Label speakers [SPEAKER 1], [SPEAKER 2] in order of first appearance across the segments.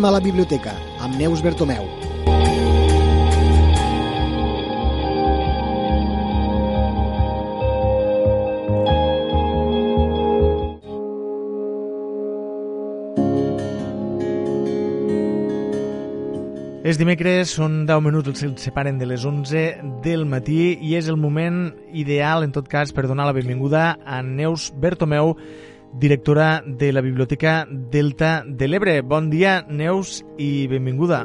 [SPEAKER 1] Anem a la biblioteca, amb Neus Bertomeu.
[SPEAKER 2] És dimecres, són 10 minuts els separen de les 11 del matí i és el moment ideal, en tot cas, per donar la benvinguda a Neus Bertomeu, directora de la Biblioteca Delta de l'Ebre. Bon dia, Neus, i benvinguda.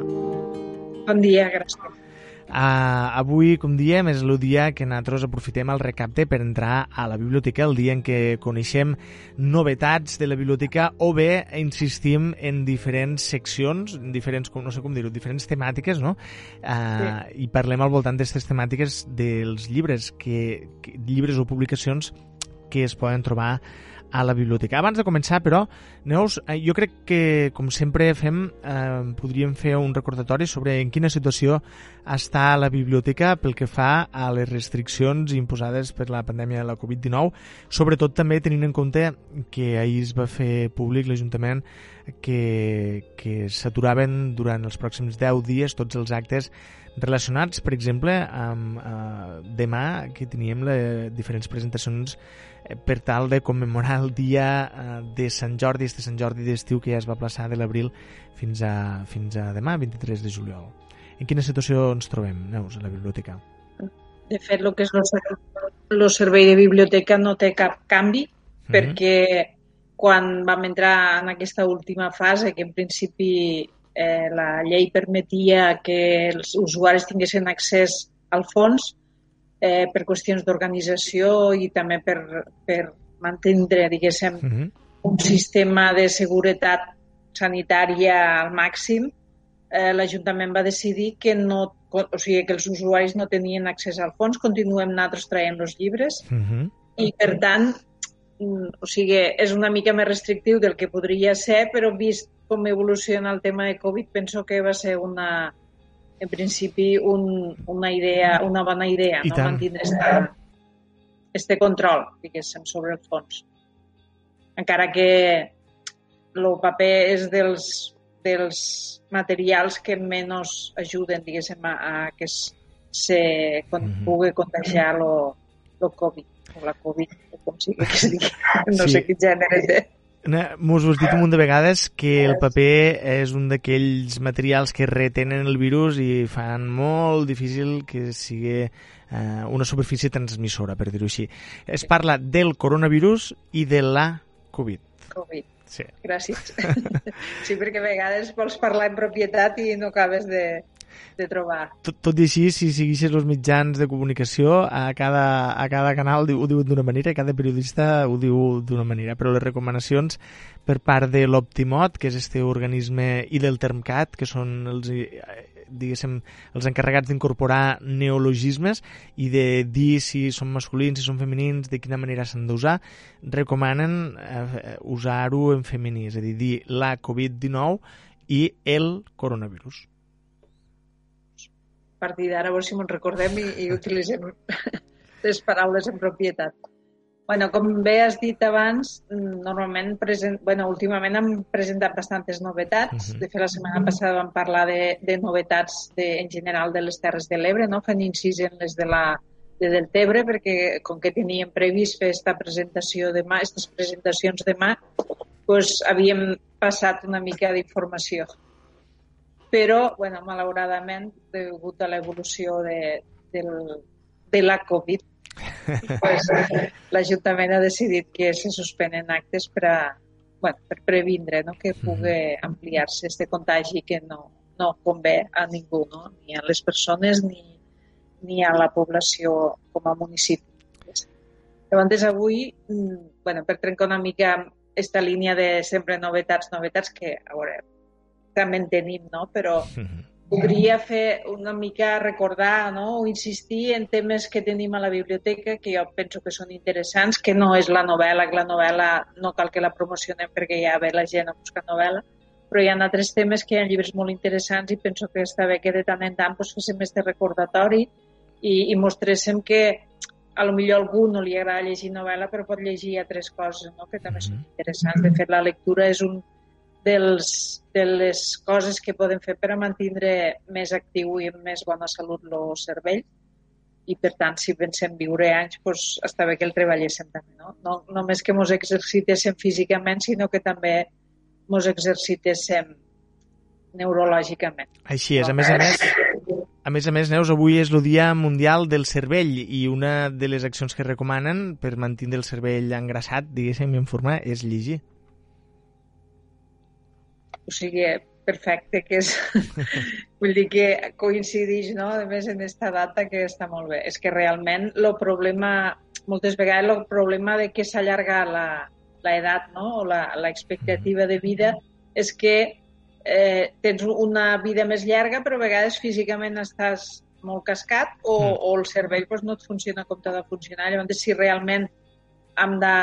[SPEAKER 3] Bon dia, gràcies.
[SPEAKER 2] Uh, avui, com diem, és el dia que nosaltres aprofitem el recapte per entrar a la biblioteca, el dia en què coneixem novetats de la biblioteca o bé insistim en diferents seccions, en diferents, no sé com dir-ho, diferents temàtiques, no? Uh, sí. I parlem al voltant d'aquestes temàtiques dels llibres, que, que, llibres o publicacions que es poden trobar a la biblioteca. Abans de començar, però, Neus, eh, jo crec que, com sempre fem, eh, podríem fer un recordatori sobre en quina situació està la biblioteca pel que fa a les restriccions imposades per la pandèmia de la Covid-19, sobretot també tenint en compte que ahir es va fer públic l'Ajuntament que, que s'aturaven durant els pròxims 10 dies tots els actes relacionats, per exemple, amb eh, demà que teníem les diferents presentacions eh, per tal de commemorar el dia eh, de Sant Jordi, este Sant Jordi d'estiu que ja es va plaçar de l'abril fins, a, fins a demà, 23 de juliol. En quina situació ens trobem, Neus, a la biblioteca?
[SPEAKER 3] De fet, el que és el servei de biblioteca no té cap canvi, mm -hmm. perquè quan vam entrar en aquesta última fase, que en principi eh, la llei permetia que els usuaris tinguessin accés al fons eh, per qüestions d'organització i també per, per mantenir, diguéssim, uh -huh. un sistema de seguretat sanitària al màxim, eh, l'Ajuntament va decidir que no, o sigui, que els usuaris no tenien accés al fons, continuem nosaltres traient els llibres uh -huh. i, per tant, o sigui, és una mica més restrictiu del que podria ser, però vist com evoluciona el tema de Covid, penso que va ser una, en principi, un, una idea, una bona idea, I no? Tant. Mantindre este, este control, diguéssim, sobre el fons. Encara que el paper és dels, dels materials que menys ajuden, diguéssim, a, a que se con, mm -hmm. pugui contagiar el Covid, o la Covid, com sigui que es digui, no sí. sé quin gènere té.
[SPEAKER 2] Mos ho has dit un munt de vegades que el paper és un d'aquells materials que retenen el virus i fan molt difícil que sigui eh, una superfície transmissora, per dir-ho així. Es parla del coronavirus i de la Covid.
[SPEAKER 3] Covid. Sí. Gràcies. sí, perquè a vegades vols parlar en propietat i no acabes de, de trobar.
[SPEAKER 2] Tot, tot i així, si seguissis els mitjans de comunicació, a cada, a cada canal ho diu d'una manera, cada periodista ho diu d'una manera, però les recomanacions per part de l'Optimot, que és este organisme, i del Termcat, que són els diguéssim, els encarregats d'incorporar neologismes i de dir si són masculins, si són femenins, de quina manera s'han d'usar, recomanen eh, usar-ho en femení, és a dir, dir la Covid-19 i el coronavirus
[SPEAKER 3] partir d'ara, a veure si me'n recordem i, i utilitzem les paraules en propietat. Bueno, com bé has dit abans, normalment, present, bueno, últimament hem presentat bastantes novetats. Uh -huh. De fet, la setmana passada vam parlar de, de novetats de, en general de les Terres de l'Ebre, no? fent incís en les de la de Deltebre, perquè com que teníem previst fer aquesta presentació demà, aquestes presentacions demà, doncs havíem passat una mica d'informació però, bueno, malauradament, degut a l'evolució de, del, de la Covid, pues, l'Ajuntament ha decidit que se suspenen actes per, a, bueno, per previndre no? que pugui ampliar-se este contagi que no, no convé a ningú, no? ni a les persones ni, ni a la població com a municipi. Llavors, avui, mm, bueno, per trencar una mica aquesta línia de sempre novetats, novetats, que a veure, també en tenim, no? però podria fer una mica recordar no? o insistir en temes que tenim a la biblioteca que jo penso que són interessants, que no és la novel·la, que la novel·la no cal que la promocionem perquè ja ve la gent a buscar novel·la, però hi ha altres temes que hi ha llibres molt interessants i penso que està bé que de tant en tant doncs, féssim este recordatori i, i mostréssim que a lo millor a algú no li agrada llegir novel·la però pot llegir altres coses no? que també són interessants. De fet, la lectura és un, dels, de les coses que podem fer per a mantenir més actiu i amb més bona salut el cervell i per tant si pensem viure anys doncs està bé que el treballéssim també no, no només que ens exercitéssim físicament sinó que també ens exercitéssim neurològicament.
[SPEAKER 2] Així és, a més a més, a més a més, Neus, avui és el Dia Mundial del Cervell i una de les accions que recomanen per mantenir el cervell engraçat, diguéssim, en forma, és llegir.
[SPEAKER 3] O sigui, perfecte, que és... Vull dir que coincideix, no?, a més, en aquesta data que està molt bé. És que realment el problema, moltes vegades el problema de que s'allarga la, la edat, no?, o l'expectativa de vida, és que eh, tens una vida més llarga, però a vegades físicament estàs molt cascat o, mm. o el cervell pues, no et funciona com t'ha de funcionar. Llavors, si realment hem de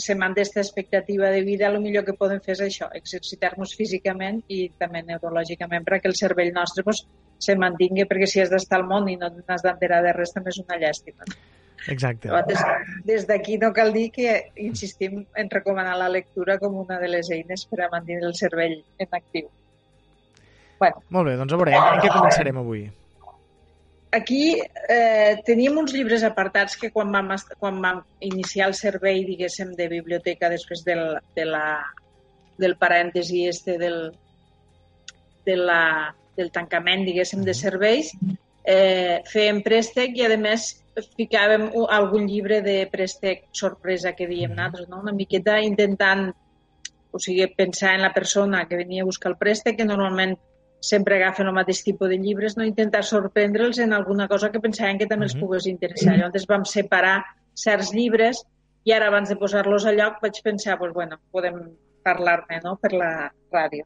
[SPEAKER 3] se manté aquesta expectativa de vida, el millor que podem fer és això, exercitar-nos físicament i també neurològicament perquè el cervell nostre pues, se mantingui, perquè si has d'estar al món i no n'has d'enterar de res també és una llàstima.
[SPEAKER 2] Exacte.
[SPEAKER 3] Des, des d'aquí no cal dir que insistim en recomanar la lectura com una de les eines per a mantenir el cervell en actiu.
[SPEAKER 2] Bueno. Molt bé, doncs a veure, en què començarem avui?
[SPEAKER 3] Aquí eh, teníem uns llibres apartats que quan vam, quan vam iniciar el servei, diguéssim, de biblioteca després del, de la, del parèntesi este del, de la, del tancament, diguéssim, de serveis, eh, fèiem préstec i, a més, ficàvem algun llibre de préstec sorpresa que diem nosaltres, no? una miqueta intentant o sigui, pensar en la persona que venia a buscar el préstec, que normalment sempre agafen el mateix tipus de llibres, no intentar sorprendre'ls en alguna cosa que pensaven que també els mhm. pogués interessar. Llavors vam separar certs llibres i ara abans de posar-los a lloc vaig pensar, pues, bueno, podem parlar-ne no? per la ràdio.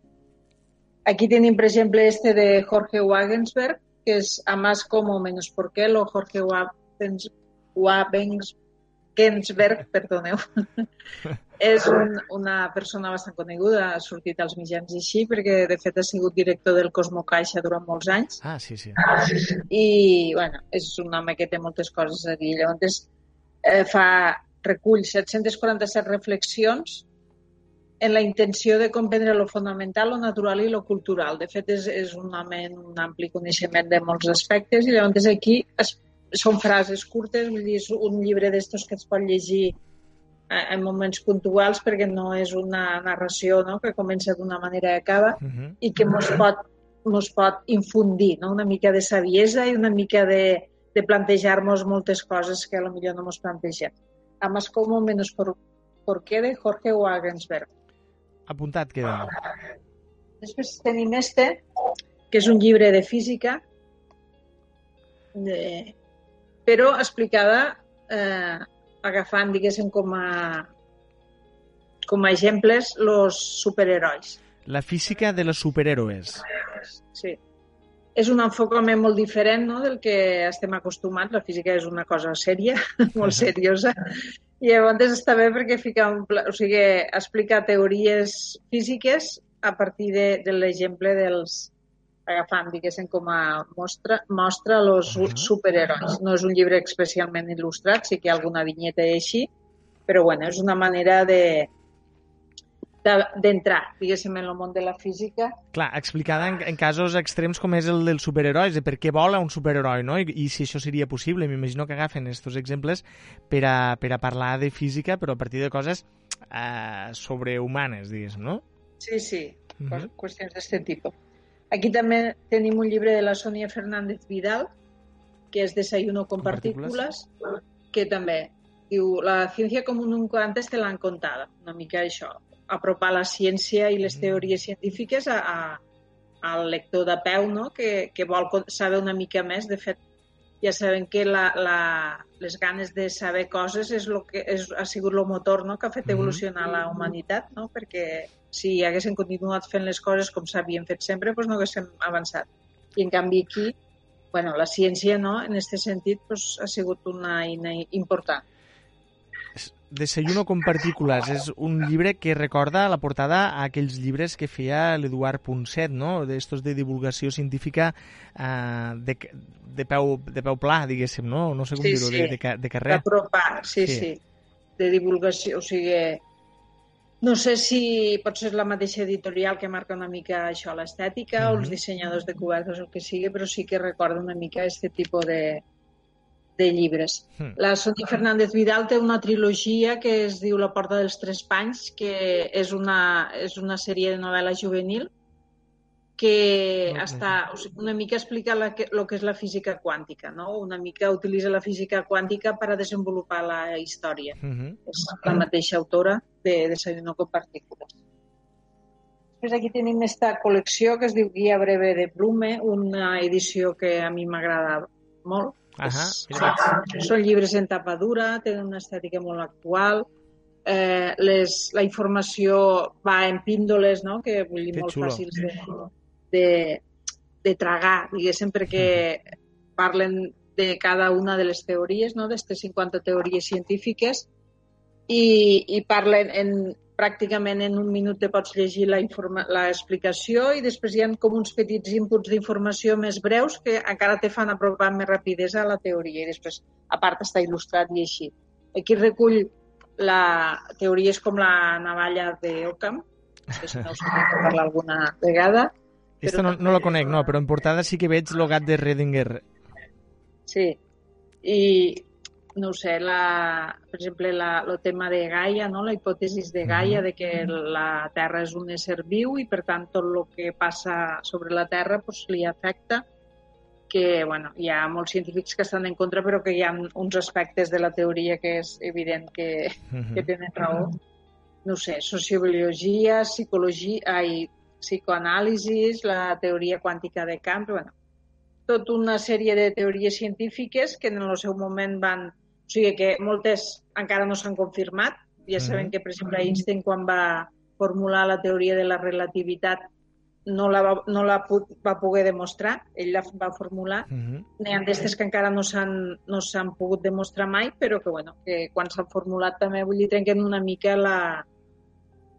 [SPEAKER 3] Aquí tenim, per exemple, este de Jorge Wagensberg, que és A más como menos por qué, o Jorge Wagensberg, perdoneu, És un, una persona bastant coneguda, ha sortit als mitjans i així, perquè de fet ha sigut director del Cosmo Caixa durant molts anys.
[SPEAKER 2] Ah, sí, sí.
[SPEAKER 3] I, bueno, és un home que té moltes coses a dir. Llavors, eh, fa, recull 747 reflexions en la intenció de comprendre lo fonamental, lo natural i lo cultural. De fet, és, és un home amb un ampli coneixement de molts aspectes i llavors aquí es, són frases curtes, vull dir, és un llibre d'estos que es pot llegir en moments puntuals perquè no és una narració no? que comença d'una manera i acaba uh -huh. i que mos pot, mos pot infundir no? una mica de saviesa i una mica de, de plantejar-nos moltes coses que a lo millor no mos plantegem. A más como menos por, por qué de Jorge Wagensberg.
[SPEAKER 2] Apuntat queda.
[SPEAKER 3] Després tenim este, que és un llibre de física, de... però explicada eh, agafant, diguéssim, com a, com a exemples els superherois.
[SPEAKER 2] La física de los superhéroes.
[SPEAKER 3] Sí. És un enfocament molt diferent no, del que estem acostumats. La física és una cosa sèria, molt seriosa. I llavors està bé perquè fica un, o sigui, explica teories físiques a partir de, de l'exemple dels, agafant, diguéssim, com a mostra, mostra els uh -huh. superherois. No és un llibre especialment il·lustrat, sí que hi ha alguna vinyeta així, però bueno, és una manera de d'entrar, diguéssim, en el món de la física.
[SPEAKER 2] Clar, explicada en, en casos extrems com és el dels superherois, de per què vola un superheroi, no? I, i si això seria possible. M'imagino que agafen aquests exemples per a, per a parlar de física, però a partir de coses eh, sobrehumanes, diguéssim, no?
[SPEAKER 3] Sí, sí, uh -huh. qüestions d'aquest tipus. Aquí també tenim un llibre de la Sonia Fernández Vidal, que és Desayuno con partículas, que també diu la ciència com un antes te l'han contada, una mica això, apropar la ciència i les mm. teories científiques a, a, al lector de peu, no? que, que vol saber una mica més. De fet, ja sabem que la, la, les ganes de saber coses és lo que és, ha sigut el motor no? que ha fet mm-hmm. evolucionar la humanitat, no? perquè si haguéssim continuat fent les coses com s'havien fet sempre, doncs no haguéssim avançat. I en canvi aquí, bueno, la ciència no, en aquest sentit doncs, ha sigut una eina important.
[SPEAKER 2] Desayuno con partículas és un llibre que recorda la portada a aquells llibres que feia l'Eduard Ponset, no? d'estos de divulgació científica eh, de, de, peu, de peu pla, diguéssim, no? No sé com
[SPEAKER 3] sí,
[SPEAKER 2] dir-ho,
[SPEAKER 3] sí.
[SPEAKER 2] de, de, de carrer.
[SPEAKER 3] D'apropar, sí, sí, sí. De divulgació, o sigui, No sé si pot ser la mateixa editorial que marca una mica això, l'estètica, mm -hmm. o els dissenyadors de cobertes, o el que sigui, però sí que recorda una mica aquest tipus de, de llibres. Mm. La Sonia Fernández Vidal té una trilogia que es diu La porta dels tres panys, que és una, és una sèrie de novel·la juvenil que okay. està, o sigui, una mica explica la que, lo que és la física quàntica, no? Una mica utilitza la física quàntica per a desenvolupar la història. Mm -hmm. És la mateixa autora de Desayuno con partícules. Després aquí tenim aquesta col·lecció que es diu Guia breve de Blume, una edició que a mi m'agrada molt.
[SPEAKER 2] -huh.
[SPEAKER 3] és, són llibres en tapa dura, tenen una estètica molt actual, eh, les, la informació va en píndoles, no? que vull dir, que molt xulo. fàcils de, de, de tragar, diguéssim, perquè parlen de cada una de les teories, no? d'aquestes 50 teories científiques, i, i parlen en, pràcticament en un minut te pots llegir l'explicació i després hi ha com uns petits inputs d'informació més breus que encara te fan apropar més rapidesa a la teoria i després, a part, està il·lustrat i així. Aquí recull la teoria és com la navalla d'Occam, no sé si no us parlar alguna vegada.
[SPEAKER 2] Aquesta no, no la conec, no, però en portada sí que veig logat de Redinger.
[SPEAKER 3] Sí, i no sé, la, per exemple, la, el tema de Gaia, no? la hipòtesi de Gaia, de que la Terra és un ésser viu i, per tant, tot el que passa sobre la Terra pues, li afecta, que bueno, hi ha molts científics que estan en contra, però que hi ha uns aspectes de la teoria que és evident que, que tenen raó. No sé, sociobiologia, psicologia, ai, psicoanàlisis, la teoria quàntica de camp, bueno, tota una sèrie de teories científiques que en el seu moment van o sigui que moltes encara no s'han confirmat. Ja sabem que, per exemple, Einstein, quan va formular la teoria de la relativitat, no la va, no la put, va poder demostrar, ell la va formular. Uh -huh. N'hi ha d'estes que encara no s'han no pogut demostrar mai, però que, bueno, que quan s'han formulat també, vull dir, trenquen una mica la,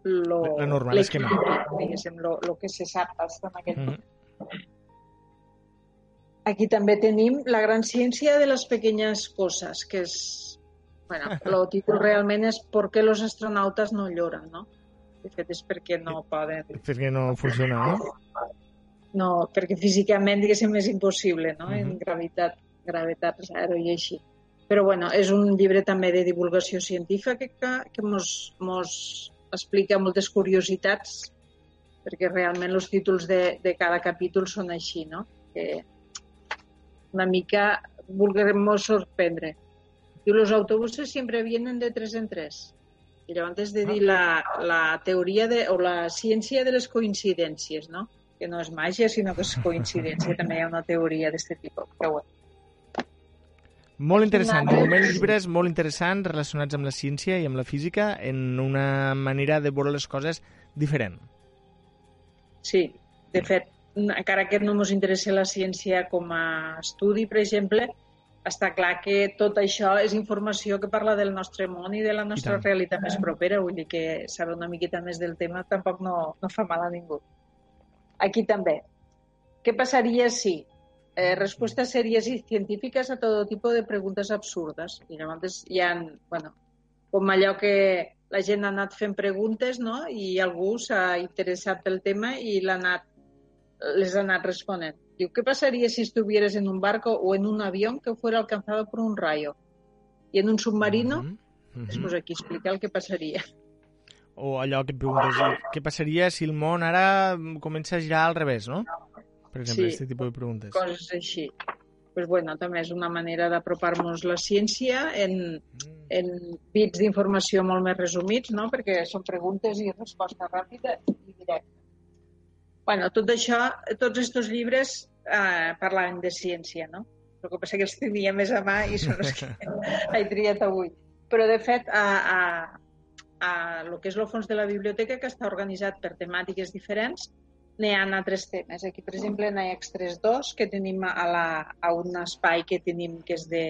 [SPEAKER 2] lo, la normal esquema.
[SPEAKER 3] Diguéssim, lo, lo que se sap en aquest uh -huh. Aquí també tenim la gran ciència de les pequeñas coses, que és... Bueno, el títol realment és ¿Por qué los astronautas no lloran, no? De fet, és perquè no poden...
[SPEAKER 2] Perquè no funciona, no?
[SPEAKER 3] No, perquè físicament, diguéssim, és impossible, no? Uh -huh. En gravitat, gravetat zero i així. Però, bueno, és un llibre també de divulgació científica que, que mos, mos explica moltes curiositats perquè realment els títols de, de cada capítol són així, no? Que una mica volguem sorprendre. Diu, los autobuses siempre vienen de tres en tres. I llavors és de dir la, la teoria de, o la ciència de les coincidències, no? Que no és màgia, sinó que és coincidència. També hi ha una teoria d'aquest tipus. Però bueno.
[SPEAKER 2] Molt interessant, de moment llibres molt interessants relacionats amb la ciència i amb la física en una manera de veure les coses diferent.
[SPEAKER 3] Sí, de fet, encara que no ens interessa la ciència com a estudi, per exemple, està clar que tot això és informació que parla del nostre món i de la nostra realitat més propera. Vull dir que saber una miqueta més del tema tampoc no, no fa mal a ningú. Aquí també. Què passaria si? Eh, respostes sèries i científiques a tot tipus de preguntes absurdes. I llavors hi ha, bueno, com allò que la gent ha anat fent preguntes no? i algú s'ha interessat pel tema i l'ha anat les ha anat responent. Diu, ¿qué pasaría si estuvieras en un barco o en un avión que fuera alcanzado por un rayo? Y en un submarino. Uh -huh. Després aquí explica el que passaria.
[SPEAKER 2] O allò que et preguntes, què passaria si el món ara comença a girar al revés, no? Per exemple, sí, aquest tipus de preguntes.
[SPEAKER 3] coses així. pues bueno, també és una manera d'apropar-nos la ciència en, mm. en bits d'informació molt més resumits, no? perquè són preguntes i resposta ràpida i directa bueno, tot això, tots aquests llibres eh, parlaven de ciència, no? El que passa que els tenia més a mà i són els que he triat avui. Però, de fet, a, a, a el que és el fons de la biblioteca, que està organitzat per temàtiques diferents, n'hi ha altres temes. Aquí, per exemple, n'hi ha Extres 2, que tenim a, la, a un espai que tenim que és de,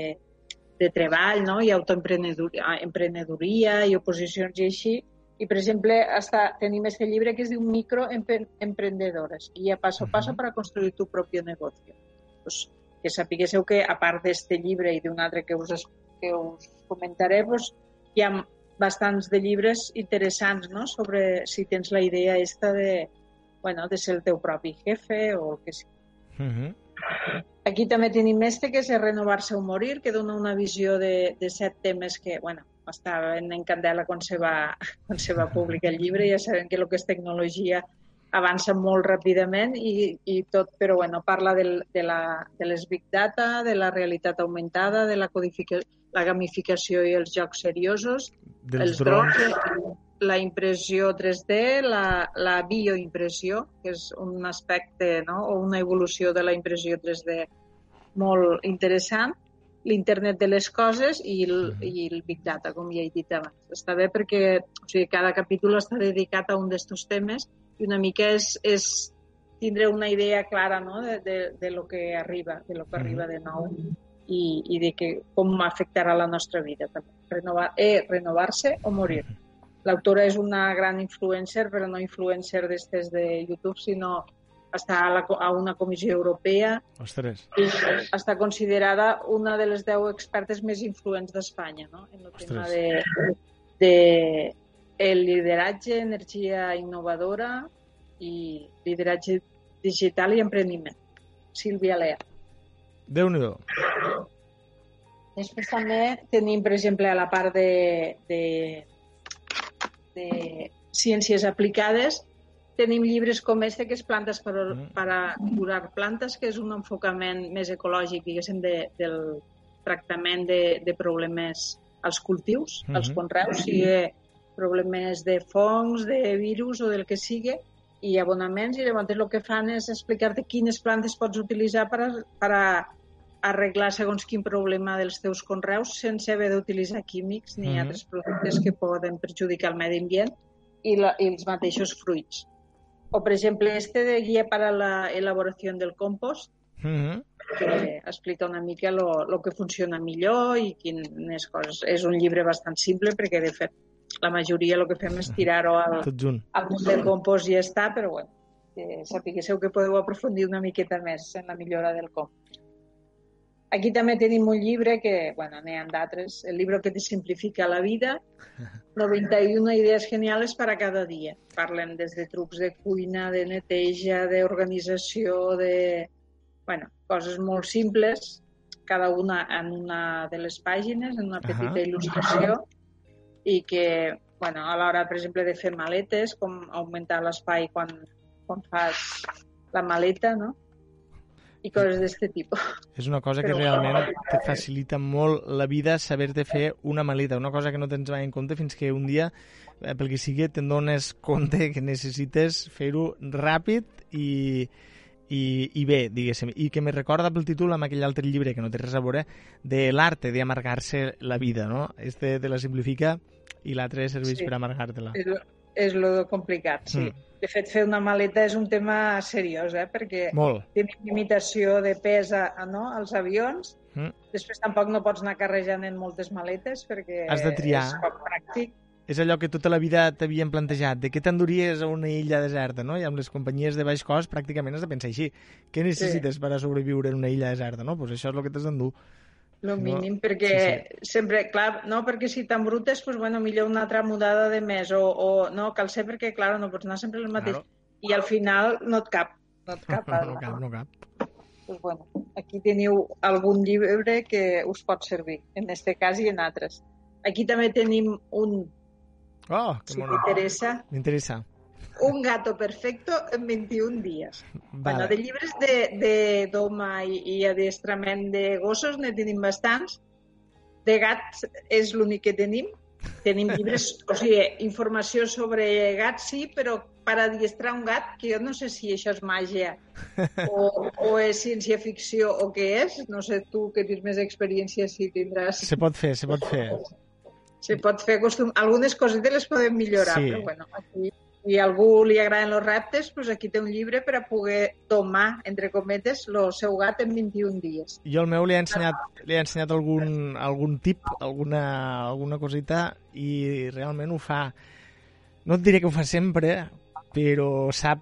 [SPEAKER 3] de treball, no? i autoemprenedoria i oposicions i així, i, per exemple, està, tenim aquest llibre que es diu Microemprendedores, guia paso a paso para construir tu propio negocio. Pues, que sapiguéssiu que, a part d'aquest llibre i d'un altre que us, que us comentaré, pues, hi ha bastants de llibres interessants, no?, sobre si tens la idea esta de, bueno, de ser el teu propi jefe o el que sigui.
[SPEAKER 2] Uh -huh.
[SPEAKER 3] Aquí també tenim este, que és Renovar-se o morir, que dona una visió de, de set temes que, bueno, estava en candela quan se, va, quan se va publicar el llibre. Ja sabem que el que és tecnologia avança molt ràpidament i, i tot, però bueno, parla del, de, la, de les big data, de la realitat augmentada, de la, codificació, la gamificació i els jocs seriosos,
[SPEAKER 2] Dels
[SPEAKER 3] els
[SPEAKER 2] drons.
[SPEAKER 3] drons, la impressió 3D, la, la bioimpressió, que és un aspecte no? o una evolució de la impressió 3D molt interessant, l'internet de les coses i el, i el Big Data, com ja he dit abans. Està bé perquè o sigui, cada capítol està dedicat a un d'estos temes i una mica és, és tindre una idea clara no? de, de, de lo que arriba, de lo que arriba de nou i, i de que, com afectarà la nostra vida. També. Renovar, eh, renovar-se o morir. L'autora és una gran influencer, però no influencer d'estes de YouTube, sinó està a, la, a una comissió europea
[SPEAKER 2] Ostres.
[SPEAKER 3] i està considerada una de les 10 expertes més influents d'Espanya, no? En el tema
[SPEAKER 2] Ostres.
[SPEAKER 3] de, de el lideratge, energia innovadora i lideratge digital i empreniment. Sílvia Lea.
[SPEAKER 2] Déu-n'hi-do.
[SPEAKER 3] Després també tenim, per exemple, a la part de, de, de ciències aplicades, tenim llibres com este, que és Plantes per,
[SPEAKER 2] Mm.
[SPEAKER 3] per a curar plantes, que és un enfocament més ecològic, diguéssim, de, del tractament de, de problemes als cultius,
[SPEAKER 2] Mhm.
[SPEAKER 3] als conreus, sigui problemes de fongs, de virus o del que sigui, i abonaments, i llavors el que fan és explicar-te quines plantes pots utilitzar per a, per a arreglar segons quin problema dels teus conreus sense haver d'utilitzar químics ni
[SPEAKER 2] Mhm.
[SPEAKER 3] altres productes que poden perjudicar el medi ambient i, la, i els mateixos fruits. O, per exemple, este de guia per a la elaboració del compost,
[SPEAKER 2] Uh -huh.
[SPEAKER 3] que explica una mica lo, lo que funciona millor i quines coses. És un llibre bastant simple perquè, de fet, la majoria el que fem és tirar-ho al, al punt del compost i ja està, però bueno, que sapigueu que podeu aprofundir una miqueta més en la millora del compost. Aquí també tenim un llibre que, bueno, n'hi ha d'altres, el llibre que te simplifica la vida, 91 idees geniales para cada dia. Parlen des de trucs de cuina, de neteja, d'organització, de... Bueno, coses molt simples, cada una en una de les pàgines, en una petita
[SPEAKER 2] Ahà.
[SPEAKER 3] il·lustració, i que, bueno, a l'hora, per exemple, de fer maletes, com augmentar l'espai quan, quan fas la maleta, no? I coses d'aquest tipus.
[SPEAKER 2] És una cosa que
[SPEAKER 3] Però-
[SPEAKER 2] realment te facilita molt la vida saber de fer una maleta, una cosa que no tens mai en compte fins que un dia, eh, pel que sigui, te'n dones compte que necessites fer-ho ràpid i, i, i bé, diguéssim, i que me recorda pel títol amb aquell altre llibre que no té res a veure de l'arte de amargar-se la vida, no? Este te la simplifica i l'altre serveix
[SPEAKER 3] Sí.
[SPEAKER 2] per amargar-te-la.
[SPEAKER 3] És, és lo complicat, sí.
[SPEAKER 2] Mm.
[SPEAKER 3] De fet, fer una maleta és un tema seriós, eh? perquè
[SPEAKER 2] Molt.
[SPEAKER 3] tenim limitació de pes a, a, no? als avions.
[SPEAKER 2] Mm.
[SPEAKER 3] Després tampoc no pots anar carrejant en moltes maletes perquè
[SPEAKER 2] Has de triar.
[SPEAKER 3] és poc pràctic.
[SPEAKER 2] És allò que tota la vida t'havien plantejat, de què t'enduries a una illa deserta, no? I amb les companyies de baix cost pràcticament has de pensar així. Què necessites per a sobreviure en una illa deserta, no? Pues això és el que t'has d'endur.
[SPEAKER 3] Lo
[SPEAKER 2] No,
[SPEAKER 3] mínim, perquè sempre, clar, no, perquè si t'embrutes, pues, bueno, millor una altra mudada de més, o, o no, cal ser perquè, clar, no pots anar sempre el mateix.
[SPEAKER 2] Claro.
[SPEAKER 3] I al final no et cap, no et cap.
[SPEAKER 2] No, no cap, no cap.
[SPEAKER 3] Pues, bueno, aquí teniu algun llibre que us pot servir, en este cas i en altres. Aquí també tenim un,
[SPEAKER 2] Oh, que
[SPEAKER 3] si
[SPEAKER 2] mono.
[SPEAKER 3] t'interessa,
[SPEAKER 2] M'interessa.
[SPEAKER 3] Un gato perfecto en 21 dies. Bueno,
[SPEAKER 2] Vale.
[SPEAKER 3] de llibres de, de doma i, i adiestrament de gossos ne tenim bastants. De gats és l'únic que tenim. Tenim llibres, o sigui, informació sobre gats sí, però per adiestrar un gat, que jo no sé si això és màgia o, o és ciència-ficció o què és. No sé tu que tens més experiència si tindràs...
[SPEAKER 2] Se pot fer, se pot fer.
[SPEAKER 3] Se pot fer costum... Algunes cosetes les podem millorar,
[SPEAKER 2] Sí.
[SPEAKER 3] però bueno, aquí si a algú li agraden els reptes, doncs aquí té un llibre per a poder tomar, entre cometes, el seu gat en 21 dies.
[SPEAKER 2] Jo el meu li he ensenyat, li he ensenyat algun, algun tip, alguna, alguna cosita, i realment ho fa... No et diré que ho fa sempre, però sap,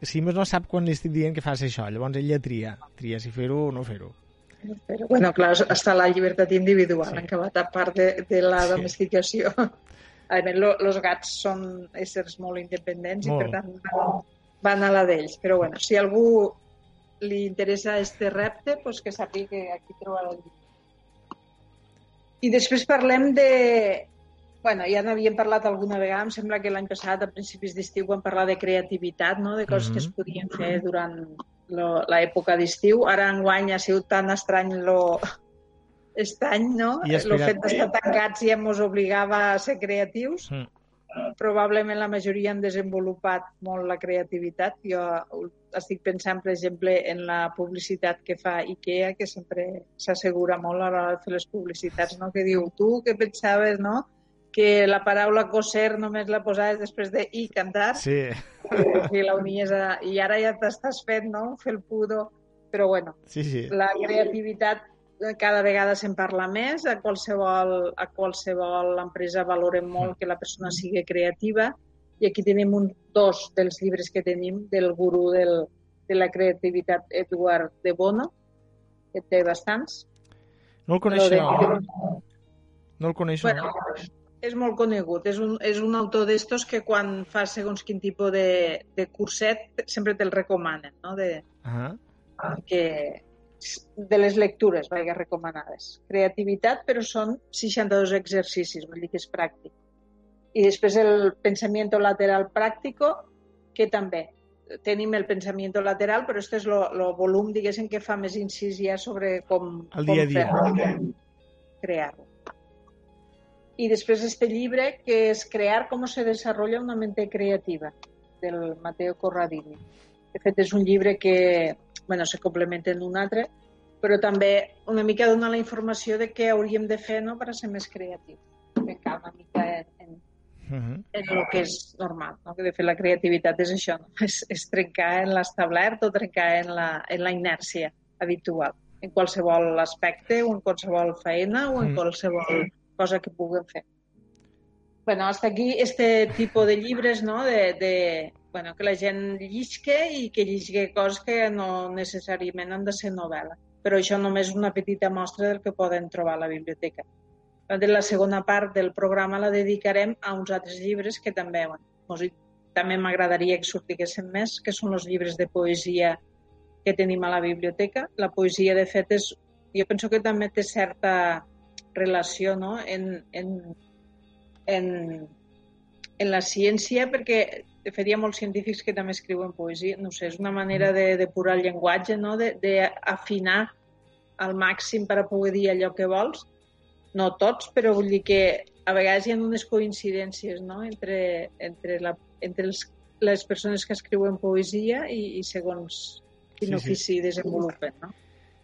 [SPEAKER 2] si més no sap quan li estic dient que fas això. Llavors ella tria, tria si fer-ho o no fer-ho.
[SPEAKER 3] Però, bueno, clar, està la llibertat individual,
[SPEAKER 2] Sí.
[SPEAKER 3] en acabat a part de, de la
[SPEAKER 2] Sí.
[SPEAKER 3] A més, els gats són éssers molt independents
[SPEAKER 2] Molt.
[SPEAKER 3] i, per tant, van, van a la d'ells. Però, bueno, si algú li interessa este repte, pues que sàpiga que aquí trobarà el llibre. I després parlem de... Bueno, ja n'havíem parlat alguna vegada, em sembla que l'any passat, a principis d'estiu, vam parlar de creativitat, no? de coses mm -hmm. que es podien fer durant l'època d'estiu. Ara, enguany, ha sigut tan estrany lo, aquest any, no?
[SPEAKER 2] I
[SPEAKER 3] El fet d'estar tancats ja ens obligava a ser creatius.
[SPEAKER 2] Mm.
[SPEAKER 3] Probablement la majoria han desenvolupat molt la creativitat. Jo estic pensant, per exemple, en la publicitat que fa IKEA, que sempre s'assegura molt a l'hora de fer les publicitats, no? que diu, tu què pensaves, no?, que la paraula coser només la posaves després de i cantar,
[SPEAKER 2] Sí,
[SPEAKER 3] i la unies a... i ara ja t'estàs fent, no?, fer el pudo. Però, bueno,
[SPEAKER 2] sí, sí.
[SPEAKER 3] la creativitat cada vegada se'n parla més, a qualsevol, a qualsevol empresa valorem molt que la persona sigui creativa i aquí tenim un, dos dels llibres que tenim del gurú del, de la creativitat Edward de Bono, que té bastants.
[SPEAKER 2] No el coneixo,
[SPEAKER 3] de-
[SPEAKER 2] no. No el coneixo,
[SPEAKER 3] Bueno,
[SPEAKER 2] no.
[SPEAKER 3] és molt conegut. És un, és un autor d'estos que quan fa segons quin tipus de, de curset sempre te'l recomanen, no? De,
[SPEAKER 2] Ah,
[SPEAKER 3] que de les lectures, vaja, recomanades. Creativitat, però són 62 exercicis, vull dir que és pràctic. I després el pensamiento lateral pràctico, que també tenim el pensamiento lateral, però este és el volum, diguéssim, que fa més incís ja sobre com,
[SPEAKER 2] El
[SPEAKER 3] com
[SPEAKER 2] dia a dia.
[SPEAKER 3] crear-lo. I després este llibre, que és Crear cómo se desarrolla una mente creativa, del Mateo Corradini. De fet, és un llibre que bueno, se complementa en un altre, però també una mica dona la informació de què hauríem de fer no, per a ser més creatius. Trencar una mica en, en,
[SPEAKER 2] Mhm.
[SPEAKER 3] en el que és normal. No? Que de fet la creativitat és això, no? és, és trencar en l'establert o trencar en la, en la inèrcia habitual, en qualsevol aspecte o en qualsevol feina o en
[SPEAKER 2] Mm.
[SPEAKER 3] qualsevol cosa que puguem fer. Bueno, hasta aquí este tipus de llibres, no?, de, de bueno, que la gent llisque i que llisque coses que no necessàriament han de ser novel·la. Però això només és una petita mostra del que poden trobar a la biblioteca. La segona part del programa la dedicarem a uns altres llibres que també, bueno, també m'agradaria que sortiguessin més, que són els llibres de poesia que tenim a la biblioteca. La poesia, de fet, és, jo penso que també té certa relació no? en, en, en, en la ciència, perquè de fet hi ha molts científics que també escriuen poesia. No sé, és una manera de depurar el llenguatge, no? d'afinar al màxim per a poder dir allò que vols. No tots, però vull dir que a vegades hi ha unes coincidències no? entre, entre, la, entre els, les persones que escriuen poesia i, i segons quin
[SPEAKER 2] Sí, sí.
[SPEAKER 3] ofici desenvolupen. No?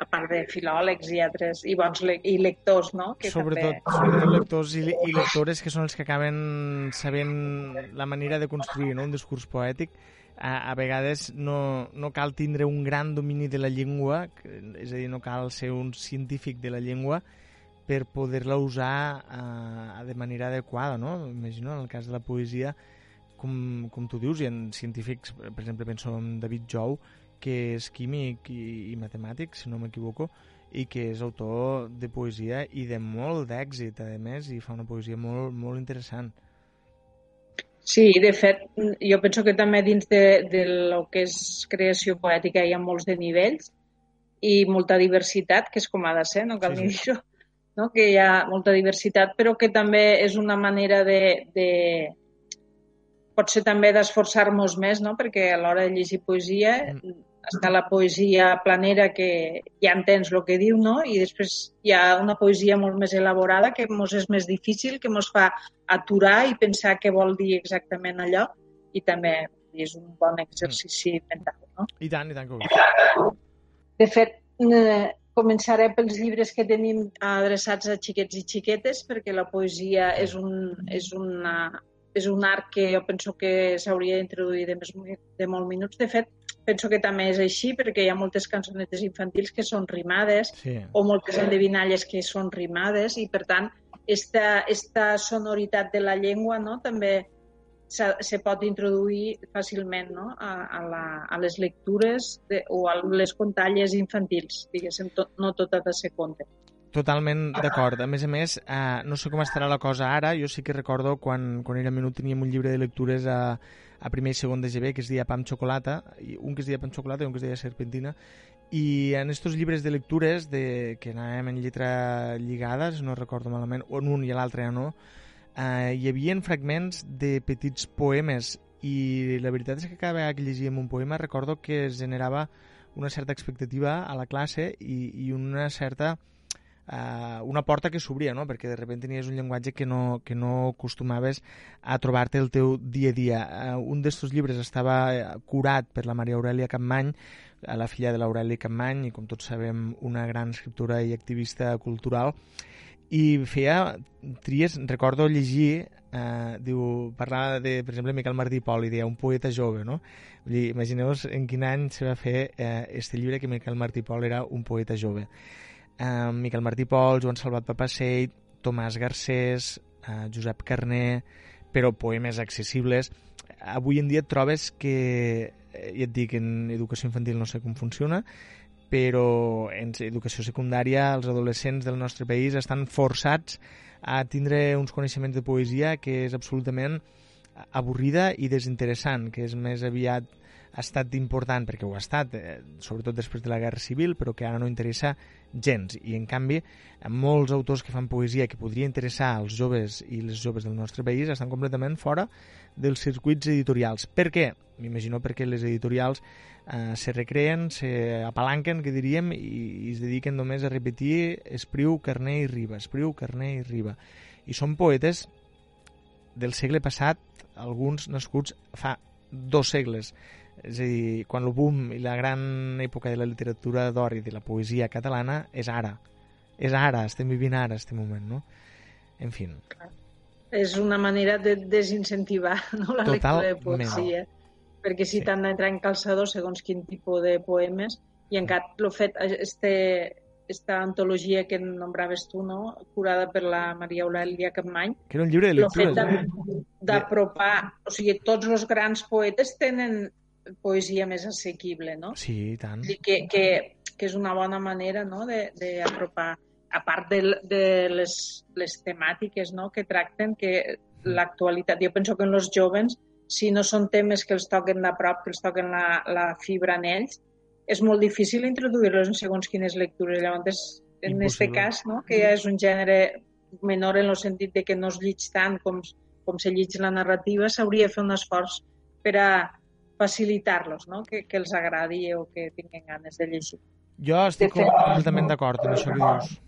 [SPEAKER 3] A part de filòlegs i altres, i bons le i lectors, no? Que
[SPEAKER 2] Sobretot,
[SPEAKER 3] també...
[SPEAKER 2] sobretot lectors i, i lectores que són els que acaben sabent la manera de construir no? un discurs poètic. A, a vegades no, no cal tindre un gran domini de la llengua, és a dir, no cal ser un científic de la llengua per poder-la usar eh, de manera adequada, no? Imagino, en el cas de la poesia, com, com tu dius, hi ha científics, per exemple, penso en David Jou, que és químic i, i matemàtic, si no m'equivoco, i que és autor de poesia i de molt d'èxit, a més, i fa una poesia molt, molt interessant.
[SPEAKER 3] Sí, de fet, jo penso que també dins de, de lo que és creació poètica hi ha molts de nivells i molta diversitat, que és com ha de ser, no cal
[SPEAKER 2] Sí,
[SPEAKER 3] ni
[SPEAKER 2] sí.
[SPEAKER 3] dir-ho, no? que hi ha molta diversitat, però que també és una manera de... de potser també d'esforçar-nos més, no? perquè a l'hora de llegir poesia està la poesia planera que ja entens el que diu, no? I després hi ha una poesia molt més elaborada que mos és més difícil, que mos fa aturar i pensar què vol dir exactament allò i també és un bon exercici mental, no?
[SPEAKER 2] I tant, i tant que ho.
[SPEAKER 3] De fet, eh, començaré pels llibres que tenim adreçats a xiquets i xiquetes perquè la poesia és un, és una, és un art que jo penso que s'hauria d'introduir de, més, de molts minuts. De fet, penso que també és així perquè hi ha moltes cançonetes infantils que són rimades
[SPEAKER 2] Sí.
[SPEAKER 3] o moltes endevinalles que són rimades i, per tant, esta, esta sonoritat de la llengua no, també se, se pot introduir fàcilment no, a, a, la, a les lectures de, o a les contalles infantils, diguéssim, tot, no tot ha de ser conte.
[SPEAKER 2] Totalment d'acord. A més a més, eh, no sé com estarà la cosa ara, jo sí que recordo quan, quan era menut teníem un llibre de lectures a, a primer i segon de GB que es deia Pam Xocolata, i un que es deia Pam Xocolata i un que es deia Serpentina, i en estos llibres de lectures de, que anàvem en lletra lligada, si no recordo malament, o en un i l'altre ja no, eh, hi havia fragments de petits poemes. I la veritat és que cada vegada que llegíem un poema recordo que es generava una certa expectativa a la classe i, i una certa uh, una porta que s'obria, no? perquè de sobte tenies un llenguatge que no, que no acostumaves a trobar-te el teu dia a dia. Uh, un d'aquests llibres estava eh, curat per la Maria Aurelia Campmany, la filla de l'Aurelia Campmany, i com tots sabem una gran escriptora i activista cultural, i feia tries, recordo llegir eh, diu, parlava de, per exemple, Miquel Martí Pol i deia un poeta jove, no? Vull dir, imagineu-vos en quin any se va fer eh, este llibre que Miquel Martí Pol era un poeta jove eh, Miquel Martí Pol, Joan Salvat Papaseit, Tomàs Garcés, eh, Josep Carné, però poemes accessibles. Avui en dia trobes que, eh, ja et dic, en educació infantil no sé com funciona, però en educació secundària els adolescents del nostre país estan forçats a tindre uns coneixements de poesia que és absolutament avorrida i desinteressant, que és més aviat ha estat important, perquè ho ha estat, eh, sobretot després de la Guerra Civil, però que ara no interessa gens. I, en canvi, molts autors que fan poesia que podria interessar als joves i les joves del nostre país estan completament fora dels circuits editorials. Per què? M'imagino perquè les editorials eh, se recreen, se apalanquen, que diríem, i, i es dediquen només a repetir Espriu, Carné i Riba, Espriu, Carné i Riba. I són poetes del segle passat, alguns nascuts fa dos segles és a dir, quan el boom i la gran època de la literatura d'or i de la poesia catalana és ara. És ara, estem vivint ara, este moment, no? En fi.
[SPEAKER 3] És una manera de desincentivar no, la Total lectura de poesia. Perquè si sí. t'han d'entrar en calçador segons quin tipus de poemes, i en cap el fet, este, esta antologia que nombraves tu, no? curada per la Maria Eulàlia Capmany.
[SPEAKER 2] Que era un llibre de lectures,
[SPEAKER 3] eh? D'apropar, o sigui, tots els grans poetes tenen poesia més assequible, no?
[SPEAKER 2] Sí, i tant.
[SPEAKER 3] I que, que, que és una bona manera no? d'apropar, a part de, de les, les temàtiques no? que tracten, que mm. l'actualitat, jo penso que en els joves, si no són temes que els toquen de prop, que els toquen la, la fibra en ells, és molt difícil introduir-los en segons quines lectures. Llavors, en aquest cas, no? que ja és un gènere menor en el sentit de que no es llig tant com, com se llig la narrativa, s'hauria de fer un esforç per a facilitar-los, no? que, que els agradi o que tinguin ganes de llegir.
[SPEAKER 2] Jo estic fet... completament d'acord amb això que dius.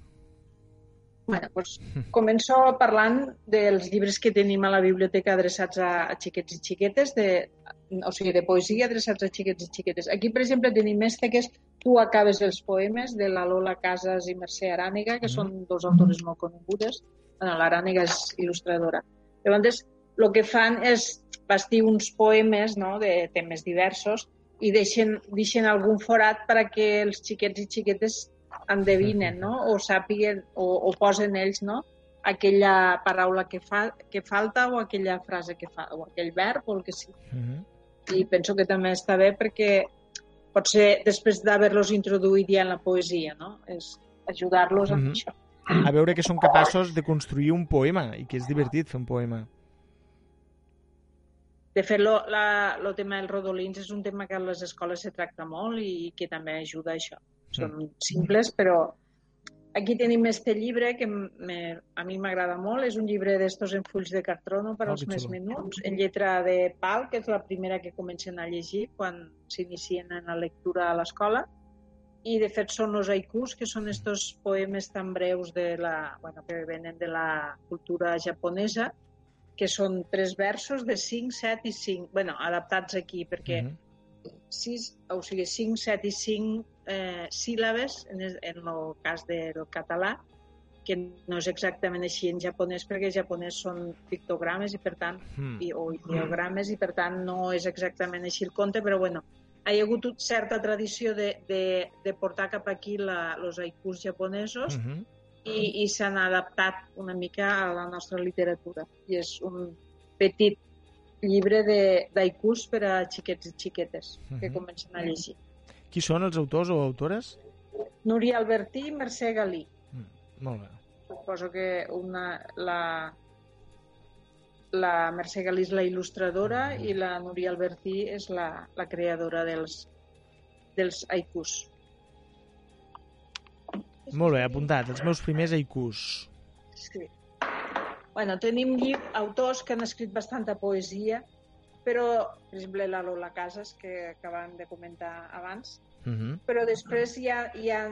[SPEAKER 3] Bueno, doncs, començo parlant dels llibres que tenim a la biblioteca adreçats a, a xiquets i xiquetes, de, o sigui, de poesia adreçats a xiquets i xiquetes. Aquí, per exemple, tenim este que és Tu acabes els poemes, de la Lola Casas i Mercè Arànega, que mm. són dos autores molt conegudes. Bueno, L'Arànega és il·lustradora. Llavors, el que fan és bastir uns poemes no, de temes diversos i deixen, deixen algun forat perquè els xiquets i xiquetes endevinen no? o sàpiguen o, o posen ells no? aquella paraula que, fa, que falta o aquella frase que fa, o aquell verb o el que sigui. Uh -huh. I penso que també està bé perquè pot ser després d'haver-los introduït ja en la poesia, no? És ajudar-los uh -huh. amb això.
[SPEAKER 2] A veure que són capaços de construir un poema i que és divertit fer un poema.
[SPEAKER 3] De fet, lo, la, lo tema dels rodolins és un tema que a les escoles se tracta molt i que també ajuda a això. Són mm. simples, però aquí tenim este llibre que me, a mi m'agrada molt. És un llibre d'estos en fulls de cartrono per oh, als més menuts, en lletra de pal, que és la primera que comencen a llegir quan s'inicien en la lectura a l'escola. I, de fet, són els haikus, que són estos poemes tan breus de la, bueno, que venen de la cultura japonesa, que són tres versos de 5, 7 i 5, bueno, adaptats aquí, perquè mm -hmm. 6, o sigui, 5, 7 i 5 eh, síl·labes, en, en el cas del català, que no és exactament així en japonès, perquè en japonès són pictogrames i per tant, mm. i, o ideogrames, i per tant no és exactament així el conte, però bueno, hi ha hagut certa tradició de, de, de portar cap aquí los haikus japonesos, mm -hmm i, i s'han adaptat una mica a la nostra literatura. I és un petit llibre d'aikus per a xiquets i xiquetes que uh mhm. -huh. comencen a llegir.
[SPEAKER 2] Qui són els autors o autores?
[SPEAKER 3] Núria Albertí i Mercè Galí. Mm,
[SPEAKER 2] Molt bé.
[SPEAKER 3] Suposo que una, la, la Mercè Galí és la il·lustradora i la Núria Albertí és la, la creadora dels, dels haikus.
[SPEAKER 2] Molt bé, apuntat. Els meus primers haikus.
[SPEAKER 3] Sí. Bueno, tenim autors que han escrit bastanta poesia, però, per exemple, la Lola Casas, que acabem de comentar abans,
[SPEAKER 2] Uh -huh.
[SPEAKER 3] però després hi ha, hi ha,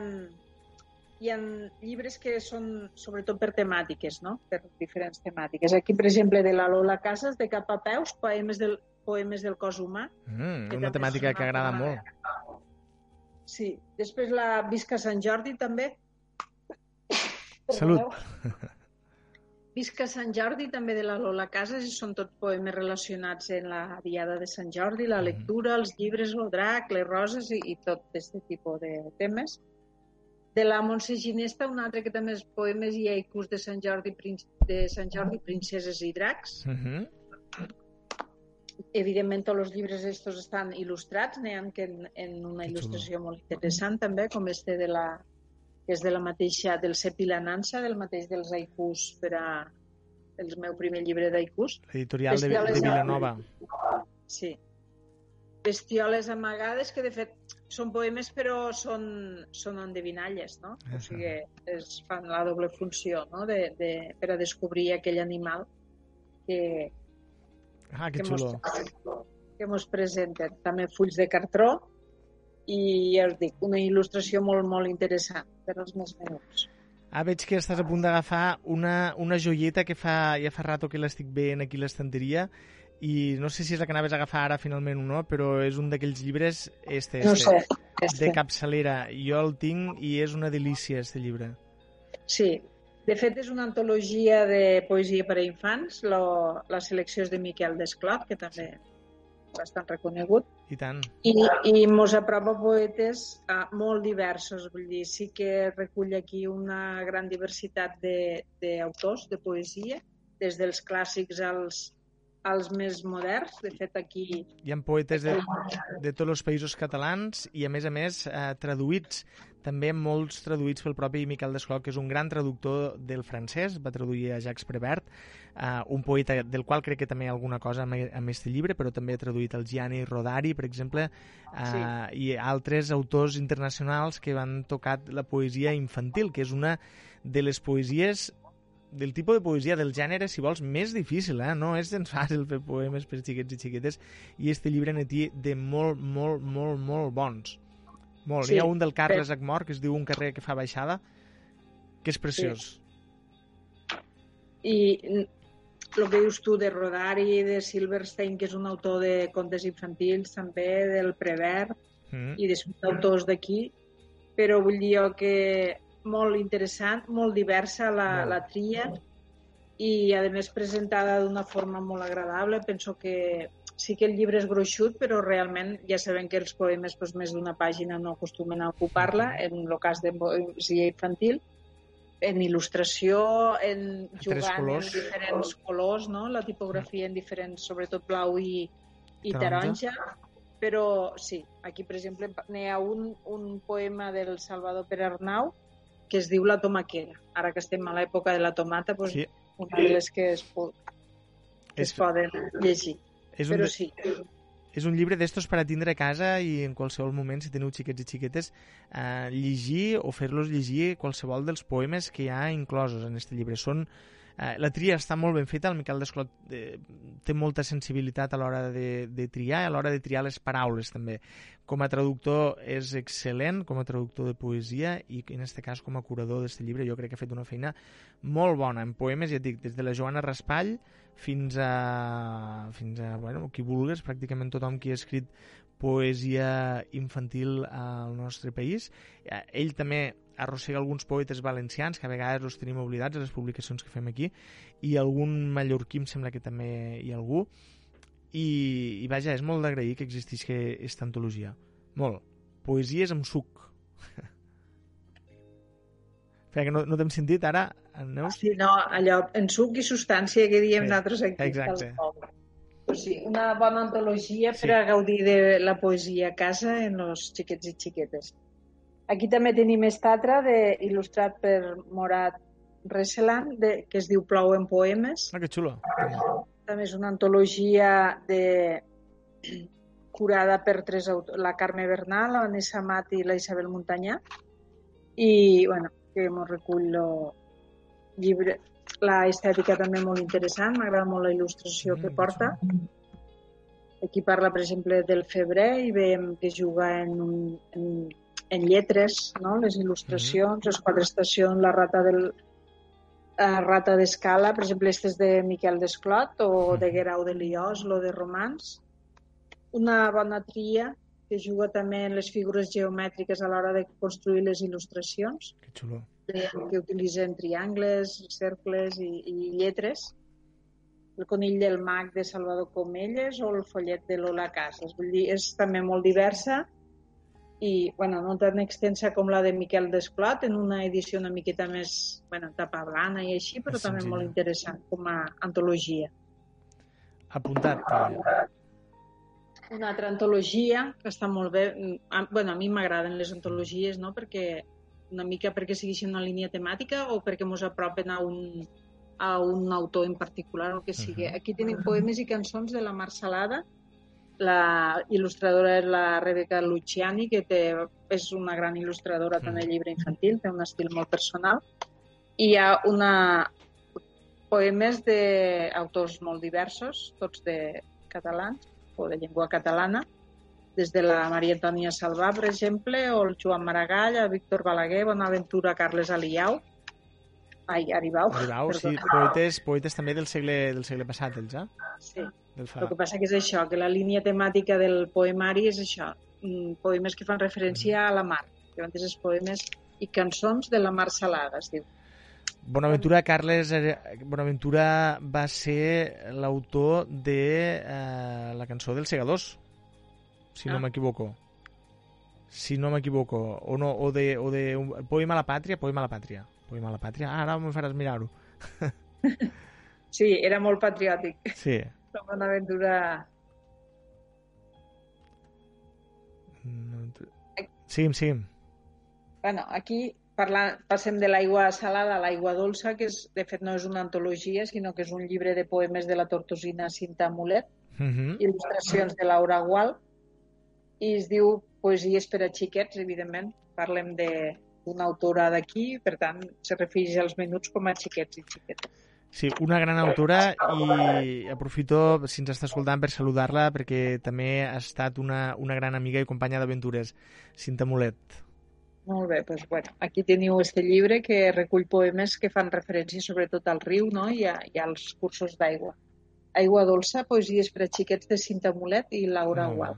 [SPEAKER 3] hi ha llibres que són sobretot per temàtiques, no? per diferents temàtiques. Aquí, per exemple, de la Lola Casas, de cap a peus, poemes del, poemes del cos humà.
[SPEAKER 2] Mm, una temàtica
[SPEAKER 3] és
[SPEAKER 2] que agrada molt.
[SPEAKER 3] Sí. Després la Visca Sant Jordi, també.
[SPEAKER 2] Salut.
[SPEAKER 3] Visca Sant Jordi, també de la Lola Casas, i són tots poemes relacionats en la Diada de Sant Jordi, la
[SPEAKER 2] Mhm.
[SPEAKER 3] lectura, els llibres, el drac, les roses i, i tot aquest tipus de temes. De la Montse Ginesta, un altre que també és poemes i haikus de Sant Jordi, de Sant Jordi, princeses i dracs.
[SPEAKER 2] Uh -huh.
[SPEAKER 3] Evidentment, tots els llibres estos estan il·lustrats, n'hi ha que en, en una
[SPEAKER 2] Que
[SPEAKER 3] il·lustració molt interessant també, com este de la que és de la mateixa, del Sepi la Nansa, del mateix dels haikus per a el meu primer llibre d'haikus.
[SPEAKER 2] Editorial de, de Vilanova.
[SPEAKER 3] Sí. Bestioles amagades, que de fet són poemes però són, són endevinalles, no? O
[SPEAKER 2] Aha.
[SPEAKER 3] sigui, es fan la doble funció, no? De, de, per a descobrir aquell animal que,
[SPEAKER 2] Ah, que
[SPEAKER 3] que mos,
[SPEAKER 2] xulo.
[SPEAKER 3] que mos presenten. També fulls de cartró i, ja us dic, una il·lustració molt, molt interessant per als més menuts.
[SPEAKER 2] Ah, veig que estàs a punt d'agafar una, una joieta que fa, ja fa rato que l'estic veient aquí a l'estanteria i no sé si és la que anaves a agafar ara finalment o no, però és un d'aquells llibres este,
[SPEAKER 3] No
[SPEAKER 2] este,
[SPEAKER 3] sé.
[SPEAKER 2] de
[SPEAKER 3] Este.
[SPEAKER 2] capçalera. Jo el tinc i és una delícia, este llibre.
[SPEAKER 3] Sí. De fet, és una antologia de poesia per a infants. Lo, la selecció és de Miquel Desclot, que també bastant reconegut.
[SPEAKER 2] I tant.
[SPEAKER 3] I, i mos apropa poetes uh, molt diversos. Vull dir, sí que recull aquí una gran diversitat de- d'autors de, de poesia, des dels clàssics als, als més moderns. De fet, aquí
[SPEAKER 2] Hi ha poetes de, de tots els països catalans i, a més a més, eh, traduïts. També molts traduïts pel propi Miquel Desclot, que és un gran traductor del francès, va traduir a Jacques Prévert, eh, un poeta del qual crec que també hi ha alguna cosa amb, amb este llibre, però també ha traduït el Gianni Rodari, per exemple, eh,
[SPEAKER 3] Sí.
[SPEAKER 2] i altres autors internacionals que van tocar la poesia infantil, que és una de les poesies del tipus de poesia del gènere, si vols, més difícil, eh? No és gens fàcil fer poemes per xiquets i xiquetes i este llibre té de molt, molt, molt, molt bons. Molt.
[SPEAKER 3] Sí,
[SPEAKER 2] Hi ha un del Carles
[SPEAKER 3] però-
[SPEAKER 2] Agmor que es diu Un carrer que fa baixada, que és preciós.
[SPEAKER 3] I el que dius tu de Rodari, de Silverstein, que és un autor de contes infantils, també del Prevert,
[SPEAKER 2] Mm.
[SPEAKER 3] i d'autors d'aquí, però vull dir que molt interessant, molt diversa la,
[SPEAKER 2] Molt.
[SPEAKER 3] la tria i, a més, presentada d'una forma molt agradable. Penso que sí que el llibre és gruixut, però realment ja sabem que els poemes doncs, més d'una pàgina no acostumen a ocupar-la, en el cas de poesia infantil, en il·lustració, en jugant en diferents colors, no? la tipografia en diferents, sobretot blau i, i
[SPEAKER 2] Taronja.
[SPEAKER 3] Però sí, aquí, per exemple, n'hi ha un, un poema del Salvador Pere Arnau que es diu La tomaquera. Ara que estem a l'època de la tomata, doncs,
[SPEAKER 2] Sí,
[SPEAKER 3] una de les que es, es poden llegir.
[SPEAKER 2] És, un,
[SPEAKER 3] Però sí,
[SPEAKER 2] és un llibre d'estos per a tindre a casa i en qualsevol moment, si teniu xiquets i xiquetes, eh, llegir o fer-los llegir qualsevol dels poemes que hi ha inclosos en aquest llibre. Són Eh, la tria està molt ben feta, el Miquel Desclot eh, té molta sensibilitat a l'hora de, de triar, a l'hora de triar les paraules també. Com a traductor és excel·lent, com a traductor de poesia i en aquest cas com a curador d'aquest llibre jo crec que ha fet una feina molt bona en poemes, ja et dic, des de la Joana Raspall fins a, fins a bueno, qui vulgues, pràcticament tothom qui ha escrit poesia infantil al nostre país. Eh, Ell també arrossega alguns poetes valencians que a vegades els tenim oblidats a les publicacions que fem aquí i algun mallorquí em sembla que també hi ha algú i, i vaja, és molt d'agrair que existisca aquesta antologia molt, poesies amb suc Espera, que no, no t'hem sentit ara, Neus?
[SPEAKER 3] sí, no, allò, en suc i substància que diem
[SPEAKER 2] Sí,
[SPEAKER 3] nosaltres aquí.
[SPEAKER 2] exacte.
[SPEAKER 3] Pues sí, una bona antologia
[SPEAKER 2] Sí.
[SPEAKER 3] per a gaudir de la poesia a casa en els xiquets i xiquetes. Aquí també tenim esta altra de, il·lustrat per Morat Resseland, de, que es diu Plou en poemes.
[SPEAKER 2] Ah, que xulo.
[SPEAKER 3] També és una antologia de curada per tres autors, la Carme Bernal, la Vanessa Mat i la Isabel Muntanyà. I, bueno, que mos recull lo llibre, la estètica també molt interessant, m'agrada molt la il·lustració
[SPEAKER 2] Mm,
[SPEAKER 3] que
[SPEAKER 2] que
[SPEAKER 3] porta. Aquí parla, per exemple, del febrer i veiem que juga en, un, en, en lletres, no? les il·lustracions, les quatre estacions, la rata del la rata d'escala, per exemple, este és de Miquel Desclot o de Guerau de Liós, lo de Romans. Una bona tria que juga també en les figures geomètriques a l'hora de construir les il·lustracions
[SPEAKER 2] Que xulo.
[SPEAKER 3] que utilitzen triangles, cercles i, i lletres. El conill del mag de Salvador Comelles o el follet de Lola Casas. Vull dir, és també molt diversa i, bueno, no tan extensa com la de Miquel Desclot, en una edició una miqueta més, bueno, tapa blana i així, però
[SPEAKER 2] Més
[SPEAKER 3] també
[SPEAKER 2] senzilla.
[SPEAKER 3] molt interessant com a antologia.
[SPEAKER 2] Apuntat. també.
[SPEAKER 3] Una altra antologia que està molt bé, a, bueno, a mi m'agraden les antologies, no?, perquè una mica perquè segueixin una línia temàtica o perquè mos apropen a un, a un autor en particular, o el que sigui.
[SPEAKER 2] Mhm.
[SPEAKER 3] Aquí tenim poemes i cançons de la Mar Salada, la il·lustradora és la Rebeca Luciani, que té, és una gran il·lustradora tant de llibre infantil, té un estil molt personal, i hi ha una poemes d'autors molt diversos, tots de catalans, o de llengua catalana, des de la Maria Antònia Salvà, per exemple, o el Joan Maragall, el Víctor Balaguer, Bonaventura Carles Aliau, ai, Aribau,
[SPEAKER 2] Aribau, sí,
[SPEAKER 3] perdona.
[SPEAKER 2] poetes, poetes també del segle, del segle passat, ells, eh?
[SPEAKER 3] sí.
[SPEAKER 2] Del fa...
[SPEAKER 3] El que passa que és això, que la línia temàtica del poemari és això, mm, poemes que fan referència a la mar, que van els poemes i cançons de la mar salada, es diu.
[SPEAKER 2] Bonaventura Carles eh, Bonaventura va ser l'autor de eh, la cançó dels segadors, si no
[SPEAKER 3] Ah.
[SPEAKER 2] m'equivoco. Si no m'equivoco. O, no, o de, o de un, Poema a la pàtria, Poema a la pàtria. Poema a la pàtria. Ah, ara me faràs mirar-ho.
[SPEAKER 3] Sí, era molt patriòtic.
[SPEAKER 2] Sí.
[SPEAKER 3] La Bonaventura...
[SPEAKER 2] Seguim, seguim.
[SPEAKER 3] Bueno, aquí parla, passem de l'aigua salada a l'aigua dolça, que és, de fet no és una antologia, sinó que és un llibre de poemes de la tortosina Cinta Mulet,
[SPEAKER 2] Uh -huh.
[SPEAKER 3] il·lustracions de Laura Gual, i es diu Poesies per a xiquets, evidentment. Parlem de d'una autora d'aquí, per tant, se refereix als minuts com a xiquets i xiquetes.
[SPEAKER 2] Sí, una gran autora i aprofito, si ens està escoltant, per saludar-la perquè també ha estat una, una gran amiga i companya d'aventures, Cinta Mulet.
[SPEAKER 3] Molt bé, doncs, bueno, aquí teniu este llibre que recull poemes que fan referència sobretot al riu no? I, a, i als cursos d'aigua. Aigua dolça, poesies per a xiquets de Cinta Mulet i Laura. Gual,